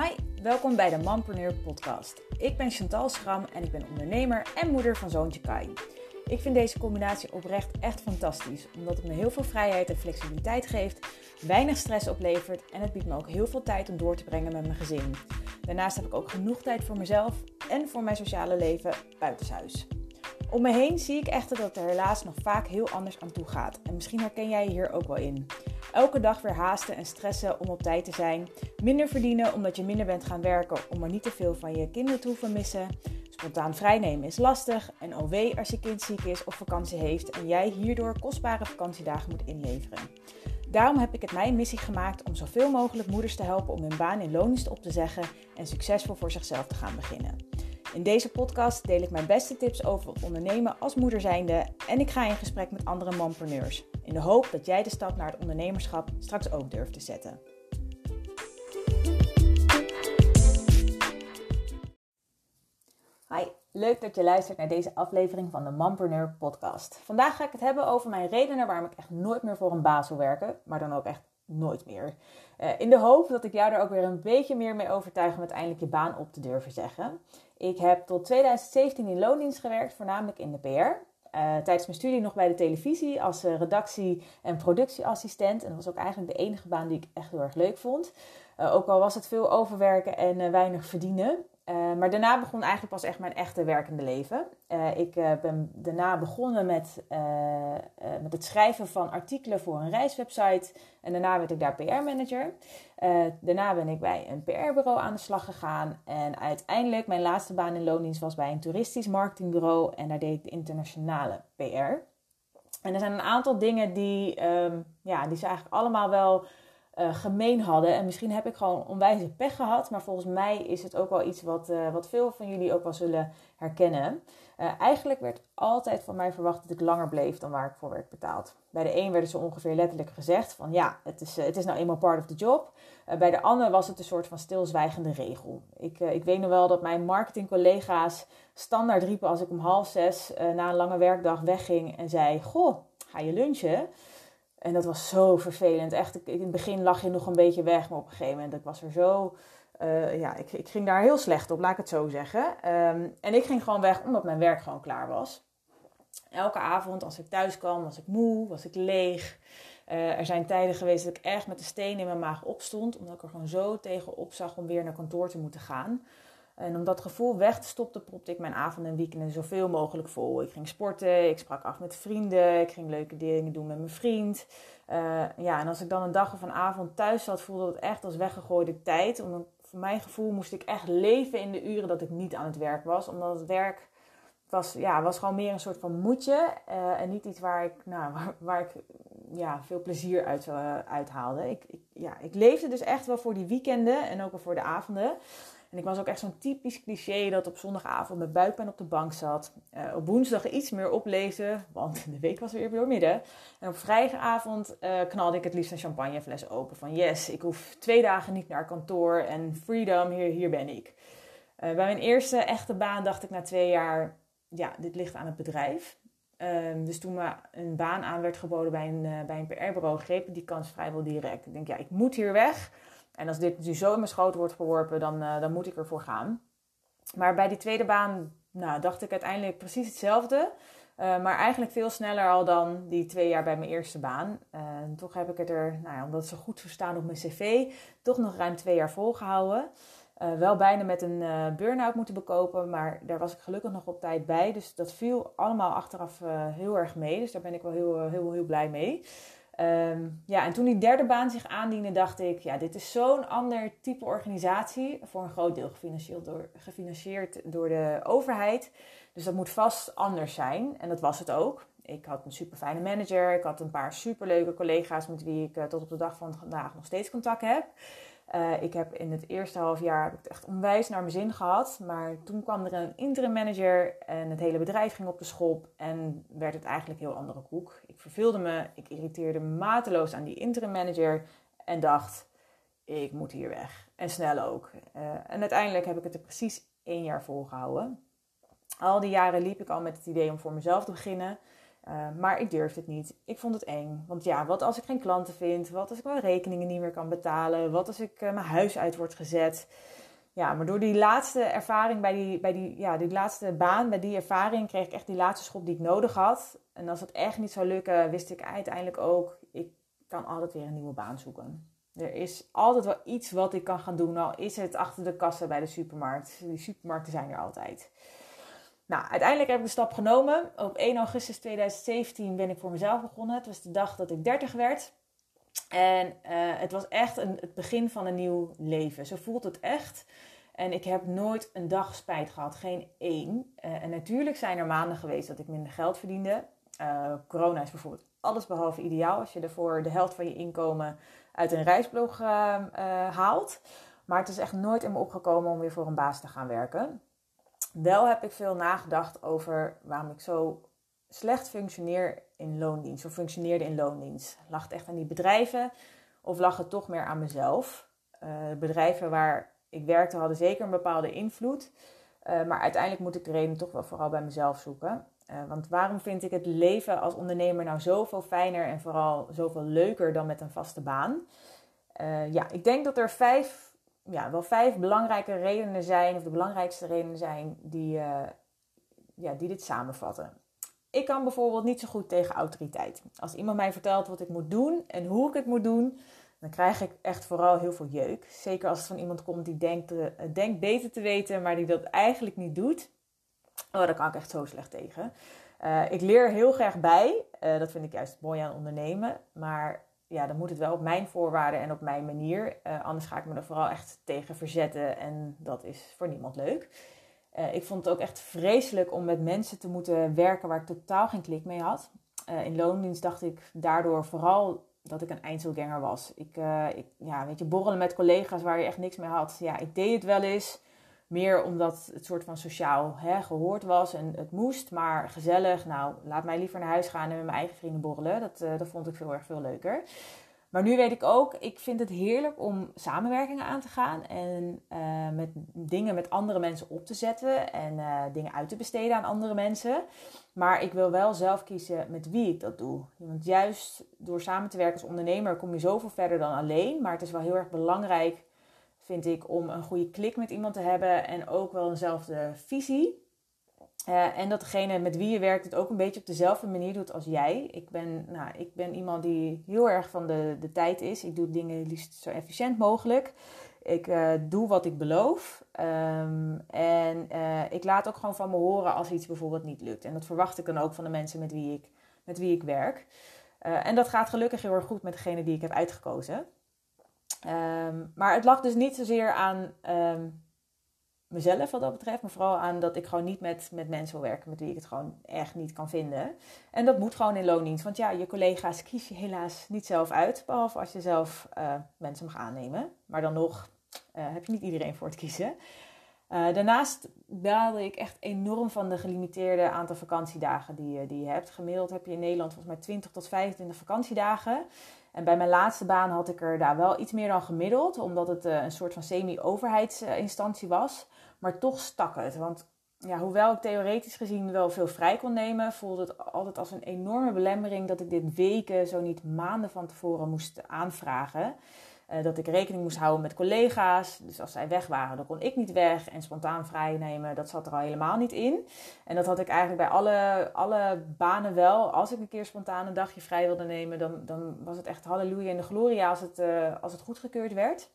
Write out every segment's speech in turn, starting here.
Hi, welkom bij de Mompreneur podcast. Ik ben Chantal Schram en ik ben ondernemer en moeder van zoontje Kai. Ik vind deze combinatie oprecht echt fantastisch, omdat het me heel veel vrijheid en flexibiliteit geeft, weinig stress oplevert en het biedt me ook heel veel tijd om door te brengen met mijn gezin. Daarnaast heb ik ook genoeg tijd voor mezelf en voor mijn sociale leven buitenshuis. Om me heen zie ik echter dat het er helaas nog vaak heel anders aan toe gaat. En misschien herken jij je hier ook wel in. Elke dag weer haasten en stressen om op tijd te zijn. Minder verdienen omdat je minder bent gaan werken om maar niet te veel van je kinderen te hoeven missen. Spontaan vrijnemen is lastig. En OW als je kind ziek is of vakantie heeft en jij hierdoor kostbare vakantiedagen moet inleveren. Daarom heb ik het mijn missie gemaakt om zoveel mogelijk moeders te helpen om hun baan in loondienst op te zeggen en succesvol voor zichzelf te gaan beginnen. In deze podcast deel ik mijn beste tips over het ondernemen als moeder zijnde en ik ga in gesprek met andere mompreneurs. In de hoop dat jij de stap naar het ondernemerschap straks ook durft te zetten. Hi, leuk dat je luistert naar deze aflevering van de Mompreneur podcast. Vandaag ga ik het hebben over mijn redenen waarom ik echt nooit meer voor een baas wil werken, maar dan ook echt nooit meer. Uh, in de hoop dat ik jou er ook weer een beetje meer mee overtuig om uiteindelijk je baan op te durven zeggen. Ik heb tot 2017 in loondienst gewerkt, voornamelijk in de PR. Uh, tijdens mijn studie nog bij de televisie als uh, redactie- en productieassistent. En dat was ook eigenlijk de enige baan die ik echt heel erg leuk vond. Ook al was het veel overwerken en weinig verdienen. Uh, maar daarna begon eigenlijk pas echt mijn echte werkende leven. Uh, ik uh, ben daarna begonnen met, met het schrijven van artikelen voor een reiswebsite. En daarna werd ik daar PR-manager. daarna ben ik bij een PR-bureau aan de slag gegaan. En uiteindelijk, mijn laatste baan in loondienst was bij een toeristisch marketingbureau. En daar deed ik de internationale PR. En er zijn een aantal dingen die, um, ja, die ze eigenlijk allemaal wel uh, gemeen hadden. En misschien heb ik gewoon onwijze pech gehad. Maar volgens mij is het ook wel iets wat, uh, wat veel van jullie ook wel zullen herkennen. Uh, eigenlijk werd altijd van mij verwacht dat ik langer bleef dan waar ik voor werd betaald. Bij de een werden ze ongeveer letterlijk gezegd van ja, het is, het is nou eenmaal part of the job. bij de ander was het een soort van stilzwijgende regel. Ik, ik weet nog wel dat mijn marketingcollega's standaard riepen als ik om half zes na een lange werkdag wegging en zei: Goh, ga je lunchen? En dat was zo vervelend. Echt, in het begin lag je nog een beetje weg, maar op een gegeven moment, ik was er zo... Uh, ja, ik, ik, ging daar heel slecht op, laat ik het zo zeggen. Um, en ik ging gewoon weg omdat mijn werk gewoon klaar was. Elke avond als ik thuis kwam, was ik moe, was ik leeg. Uh, er zijn tijden geweest dat ik echt met de steen in mijn maag opstond. Omdat ik er gewoon zo tegenop zag om weer naar kantoor te moeten gaan. En om dat gevoel weg te stoppen, propte ik mijn avonden en weekenden zoveel mogelijk vol. Ik ging sporten, ik sprak af met vrienden, ik ging leuke dingen doen met mijn vriend. Uh, ja, en als ik dan een dag of een avond thuis zat, voelde het echt als weggegooide tijd. Omdat voor mijn gevoel moest ik echt leven in de uren dat ik niet aan het werk was. Omdat het werk was, ja, was gewoon meer een soort van moedje. Uh, en niet iets waar ik, nou, waar, ik ja, veel plezier uit uh, uithaalde. Ik, ik, ja, ik leefde dus echt wel voor die weekenden en ook wel voor de avonden. En ik was ook echt zo'n typisch cliché dat op zondagavond met buikpijn op de bank zat. Uh, op woensdag iets meer oplezen, want de week was weer door midden. En op vrijdagavond uh, knalde ik het liefst een champagnefles open. Van yes, ik hoef twee dagen niet naar kantoor en freedom, hier, hier ben ik. Uh, bij mijn eerste echte baan dacht ik na twee jaar, ja, dit ligt aan het bedrijf. Um, dus toen me een baan aan werd geboden bij een, bij een PR-bureau, greep ik die kans vrijwel direct. Ik denk, ja, ik moet hier weg. En als dit nu zo in mijn schoot wordt geworpen, dan, uh, dan moet ik ervoor gaan. Maar bij die tweede baan nou, dacht ik uiteindelijk precies hetzelfde. Uh, maar eigenlijk veel sneller al dan die twee jaar bij mijn eerste baan. Uh, toch heb ik het er, nou ja, omdat zo goed verstaan op mijn cv, toch nog ruim twee jaar volgehouden. wel bijna met een burn-out moeten bekopen, maar daar was ik gelukkig nog op tijd bij. Dus dat viel allemaal achteraf heel erg mee. Dus daar ben ik wel heel, heel, heel blij mee. Um, ja, en toen die derde baan zich aandiende, dacht ik, ja, dit is zo'n ander type organisatie. Voor een groot deel gefinancierd door, gefinancierd door de overheid. Dus dat moet vast anders zijn. En dat was het ook. Ik had een super fijne manager. Ik had een paar superleuke collega's met wie ik uh, tot op de dag van vandaag nog steeds contact heb. Uh, ik heb in het eerste half jaar het echt onwijs naar mijn zin gehad. Maar toen kwam er een interim manager en het hele bedrijf ging op de schop. En werd het eigenlijk een heel andere koek. Ik verveelde me, ik irriteerde mateloos aan die interim manager. En dacht, ik moet hier weg. En snel ook. Uh, en uiteindelijk heb ik het er precies één jaar volgehouden. Al die jaren liep ik al met het idee om voor mezelf te beginnen. Uh, maar ik durfde het niet. Ik vond het eng. Want ja, wat als ik geen klanten vind? Wat als ik mijn rekeningen niet meer kan betalen? Wat als ik uh, mijn huis uit word gezet? Ja, maar door die laatste ervaring bij die, bij die, ja, die laatste baan, bij die ervaring, kreeg ik echt die laatste schop die ik nodig had. En als het echt niet zou lukken, wist ik uiteindelijk ook, ik kan altijd weer een nieuwe baan zoeken. Er is altijd wel iets wat ik kan gaan doen, al is het achter de kassen bij de supermarkt. Die supermarkten zijn er altijd. Nou, uiteindelijk heb ik de stap genomen. Op 1 augustus 2017 ben ik voor mezelf begonnen. Het was de dag dat ik 30 werd. En uh, het was echt een, het begin van een nieuw leven. Zo voelt het echt. En ik heb nooit een dag spijt gehad, geen één. Uh, en natuurlijk zijn er maanden geweest dat ik minder geld verdiende. Uh, corona is bijvoorbeeld alles behalve ideaal als je ervoor de helft van je inkomen uit een reisblog haalt. Maar het is echt nooit in me opgekomen om weer voor een baas te gaan werken. Wel heb ik veel nagedacht over waarom ik zo slecht functioneer in loondienst. Of functioneerde in loondienst. Lag het echt aan die bedrijven of lag het toch meer aan mezelf? Uh, bedrijven waar ik werkte hadden zeker een bepaalde invloed. Uh, maar uiteindelijk moet ik de reden toch wel vooral bij mezelf zoeken. Uh, want waarom vind ik het leven als ondernemer nou zoveel fijner en vooral zoveel leuker dan met een vaste baan? ja, ik denk dat er vijf ja, wel vijf belangrijke redenen zijn, of de belangrijkste redenen zijn, die, uh, ja, die dit samenvatten. Ik kan bijvoorbeeld niet zo goed tegen autoriteit. Als iemand mij vertelt wat ik moet doen en hoe ik het moet doen, dan krijg ik echt vooral heel veel jeuk. Zeker als het van iemand komt die denkt, uh, denkt beter te weten, maar die dat eigenlijk niet doet. Oh, daar kan ik echt zo slecht tegen. Uh, ik leer heel graag bij. dat vind ik juist mooi aan ondernemen. Maar ja, dan moet het wel op mijn voorwaarden en op mijn manier. Uh, anders ga ik me er vooral echt tegen verzetten en dat is voor niemand leuk. Uh, ik vond het ook echt vreselijk om met mensen te moeten werken waar ik totaal geen klik mee had. Uh, in loondienst dacht ik daardoor vooral dat ik een eindselganger was. Ik, ik, ja, weet je, borrelen met collega's waar je echt niks mee had. Ja, ik deed het wel eens. Meer omdat het soort van sociaal hè, gehoord was en het moest, maar gezellig. Nou, laat mij liever naar huis gaan en met mijn eigen vrienden borrelen. Dat, uh, dat vond ik veel erg veel leuker. Maar nu weet ik ook, ik vind het heerlijk om samenwerkingen aan te gaan en uh, met dingen met andere mensen op te zetten en uh, dingen uit te besteden aan andere mensen. Maar ik wil wel zelf kiezen met wie ik dat doe. Want juist door samen te werken als ondernemer kom je zoveel verder dan alleen. Maar het is wel heel erg belangrijk vind ik, om een goede klik met iemand te hebben en ook wel eenzelfde visie. Uh, en dat degene met wie je werkt het ook een beetje op dezelfde manier doet als jij. Ik ben, nou, ik ben iemand die heel erg van de, de tijd is. Ik doe dingen liefst zo efficiënt mogelijk. Ik uh, doe wat ik beloof. Um, en uh, ik laat ook gewoon van me horen als iets bijvoorbeeld niet lukt. En dat verwacht ik dan ook van de mensen met wie ik, met wie ik werk. en dat gaat gelukkig heel erg goed met degene die ik heb uitgekozen. Um, maar het lag dus niet zozeer aan um, mezelf wat dat betreft, maar vooral aan dat ik gewoon niet met, met mensen wil werken met wie ik het gewoon echt niet kan vinden. En dat moet gewoon in loondienst, want ja, je collega's kies je helaas niet zelf uit, behalve als je zelf uh, mensen mag aannemen. Maar dan nog uh, heb je niet iedereen voor het kiezen. Uh, daarnaast baalde ik echt enorm van de gelimiteerde aantal vakantiedagen die, die je hebt. Gemiddeld heb je in Nederland volgens mij 20 tot 25 vakantiedagen. En bij mijn laatste baan had ik er daar wel iets meer dan gemiddeld, omdat het uh, een soort van semi-overheidsinstantie was. Maar toch stak het. Want ja, hoewel ik theoretisch gezien wel veel vrij kon nemen, voelde het altijd als een enorme belemmering dat ik dit weken, zo niet maanden van tevoren moest aanvragen. Uh, dat ik rekening moest houden met collega's. Dus als zij weg waren, dan kon ik niet weg. En spontaan vrijnemen, dat zat er al helemaal niet in. En dat had ik eigenlijk bij alle, alle banen wel. Als ik een keer spontaan een dagje vrij wilde nemen, dan, dan was het echt halleluja in de gloria als het, uh, als het goedgekeurd werd.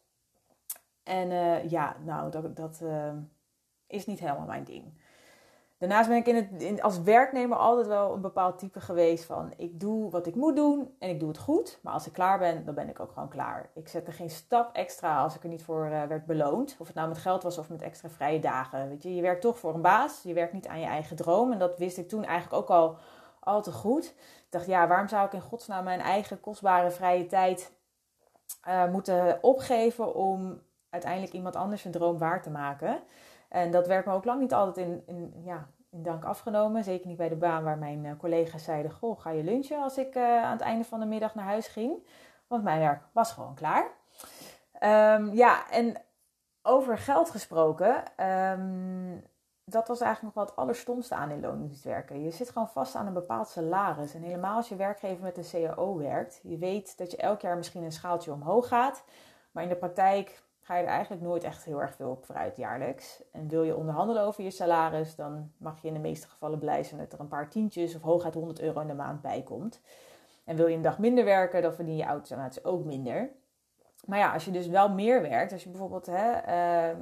En uh, ja, nou, dat, dat is niet helemaal mijn ding. Daarnaast ben ik in het, als werknemer altijd wel een bepaald type geweest van ik doe wat ik moet doen en ik doe het goed. Maar als ik klaar ben, dan ben ik ook gewoon klaar. Ik zette geen stap extra als ik er niet voor uh, werd beloond. Of het nou met geld was of met extra vrije dagen. Weet je, je werkt toch voor een baas. Je werkt niet aan je eigen droom. En dat wist ik toen eigenlijk ook al, al te goed. Ik dacht, ja, waarom zou ik in godsnaam mijn eigen kostbare vrije tijd uh, moeten opgeven om uiteindelijk iemand anders een droom waar te maken? En dat werd me ook lang niet altijd in, in, ja, in dank afgenomen. Zeker niet bij de baan waar mijn uh, collega's zeiden: Goh, ga je lunchen als ik uh, aan het einde van de middag naar huis ging? Want mijn werk was gewoon klaar. Um, ja, en over geld gesproken. Um, dat was eigenlijk nog wel het allerstomste aan in loondienst werken. Je zit gewoon vast aan een bepaald salaris. En helemaal als je werkgever met een CAO werkt. Je weet dat je elk jaar misschien een schaaltje omhoog gaat. Maar in de praktijk ga je er eigenlijk nooit echt heel erg veel op vooruit jaarlijks. En wil je onderhandelen over je salaris, dan mag je in de meeste gevallen blij zijn dat er een paar tientjes of hooguit 100 euro in de maand bij komt. En wil je een dag minder werken, dan verdien je automatisch ook minder. Maar ja, als je dus wel meer werkt, als je bijvoorbeeld hè, uh,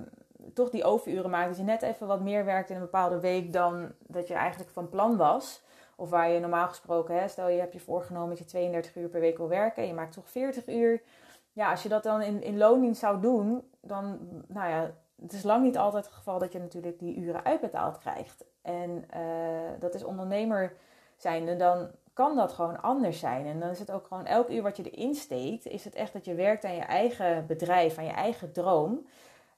toch die overuren maakt, dat je net even wat meer werkt in een bepaalde week dan dat je eigenlijk van plan was. Of waar je normaal gesproken, hè, stel je hebt je voorgenomen dat je 32 uur per week wil werken en je maakt toch 40 uur. Ja, als je dat dan in, in loondienst zou doen, dan, nou ja, het is lang niet altijd het geval dat je natuurlijk die uren uitbetaald krijgt. En uh, dat is ondernemer zijnde, dan kan dat gewoon anders zijn. En dan is het ook gewoon elk uur wat je erin steekt, is het echt dat je werkt aan je eigen bedrijf, aan je eigen droom.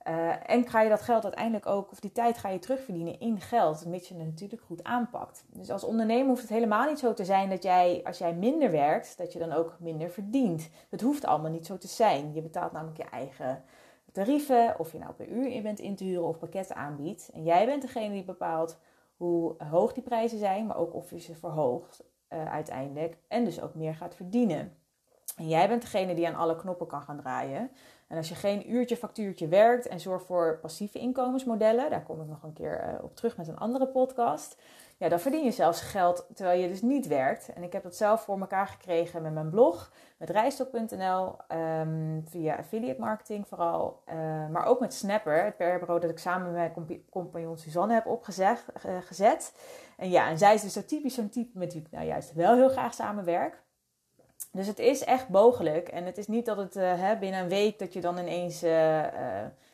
Uh, en ga je dat geld uiteindelijk ook, of die tijd ga je terugverdienen in geld, mits je het natuurlijk goed aanpakt. Dus als ondernemer hoeft het helemaal niet zo te zijn dat jij, als jij minder werkt, dat je dan ook minder verdient. Het hoeft allemaal niet zo te zijn. Je betaalt namelijk je eigen tarieven, of je nou per uur in bent in te huren of pakketten aanbiedt. En jij bent degene die bepaalt hoe hoog die prijzen zijn, maar ook of je ze verhoogt uh, uiteindelijk. En dus ook meer gaat verdienen. En jij bent degene die aan alle knoppen kan gaan draaien. En als je geen uurtje factuurtje werkt en zorgt voor passieve inkomensmodellen, daar kom ik nog een keer uh, op terug met een andere podcast. Ja, dan verdien je zelfs geld terwijl je dus niet werkt. En ik heb dat zelf voor elkaar gekregen met mijn blog, met rijstok.nl, um, via affiliate marketing vooral. Uh, maar ook met Snapper, het PR-bureau dat ik samen met mijn compagnon Suzanne heb opgezet. Uh, gezet. En ja, en zij is dus zo typisch zo'n type met wie ik nou juist wel heel graag samenwerk. Dus het is echt mogelijk. En het is niet dat het hè, binnen een week dat je dan ineens uh,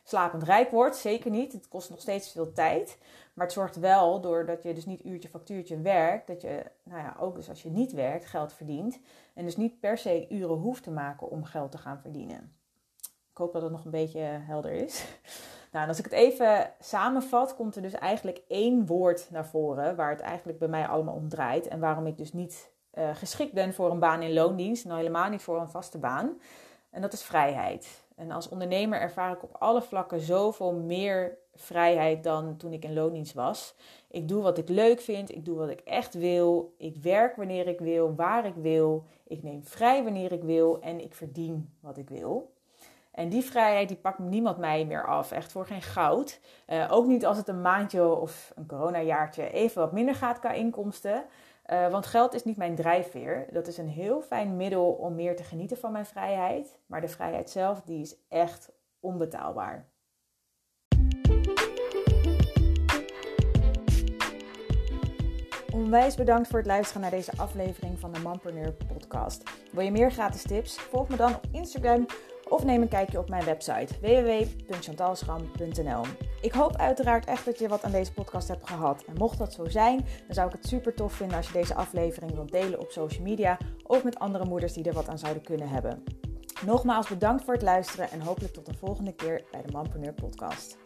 slapend rijk wordt. Zeker niet. Het kost nog steeds veel tijd. Maar het zorgt wel, doordat je dus niet uurtje factuurtje werkt, dat je, nou ja, ook dus als je niet werkt, geld verdient. En dus niet per se uren hoeft te maken om geld te gaan verdienen. Ik hoop dat het nog een beetje helder is. Nou, en als ik het even samenvat, komt er dus eigenlijk één woord naar voren waar het eigenlijk bij mij allemaal om draait. En waarom ik dus niet uh, geschikt ben voor een baan in loondienst, nou helemaal niet voor een vaste baan. En dat is vrijheid. En als ondernemer ervaar ik op alle vlakken zoveel meer vrijheid dan toen ik in loondienst was. Ik doe wat ik leuk vind, ik doe wat ik echt wil, ik werk wanneer ik wil, waar ik wil, ik neem vrij wanneer ik wil en ik verdien wat ik wil. En die vrijheid die pakt niemand mij meer af, echt voor geen goud. Uh, ook niet als het een maandje of een coronajaartje even wat minder gaat qua inkomsten. Uh, want geld is niet mijn drijfveer. Dat is een heel fijn middel om meer te genieten van mijn vrijheid. Maar de vrijheid zelf, die is echt onbetaalbaar. Onwijs bedankt voor het luisteren naar deze aflevering van de Manpreneur podcast. Wil je meer gratis tips? Volg me dan op Instagram of neem een kijkje op mijn website www.chantalschram.nl. Ik hoop uiteraard echt dat je wat aan deze podcast hebt gehad. En mocht dat zo zijn, dan zou ik het super tof vinden als je deze aflevering wilt delen op social media of met andere moeders die er wat aan zouden kunnen hebben. Nogmaals bedankt voor het luisteren en hopelijk tot de volgende keer bij de Manpreneur podcast.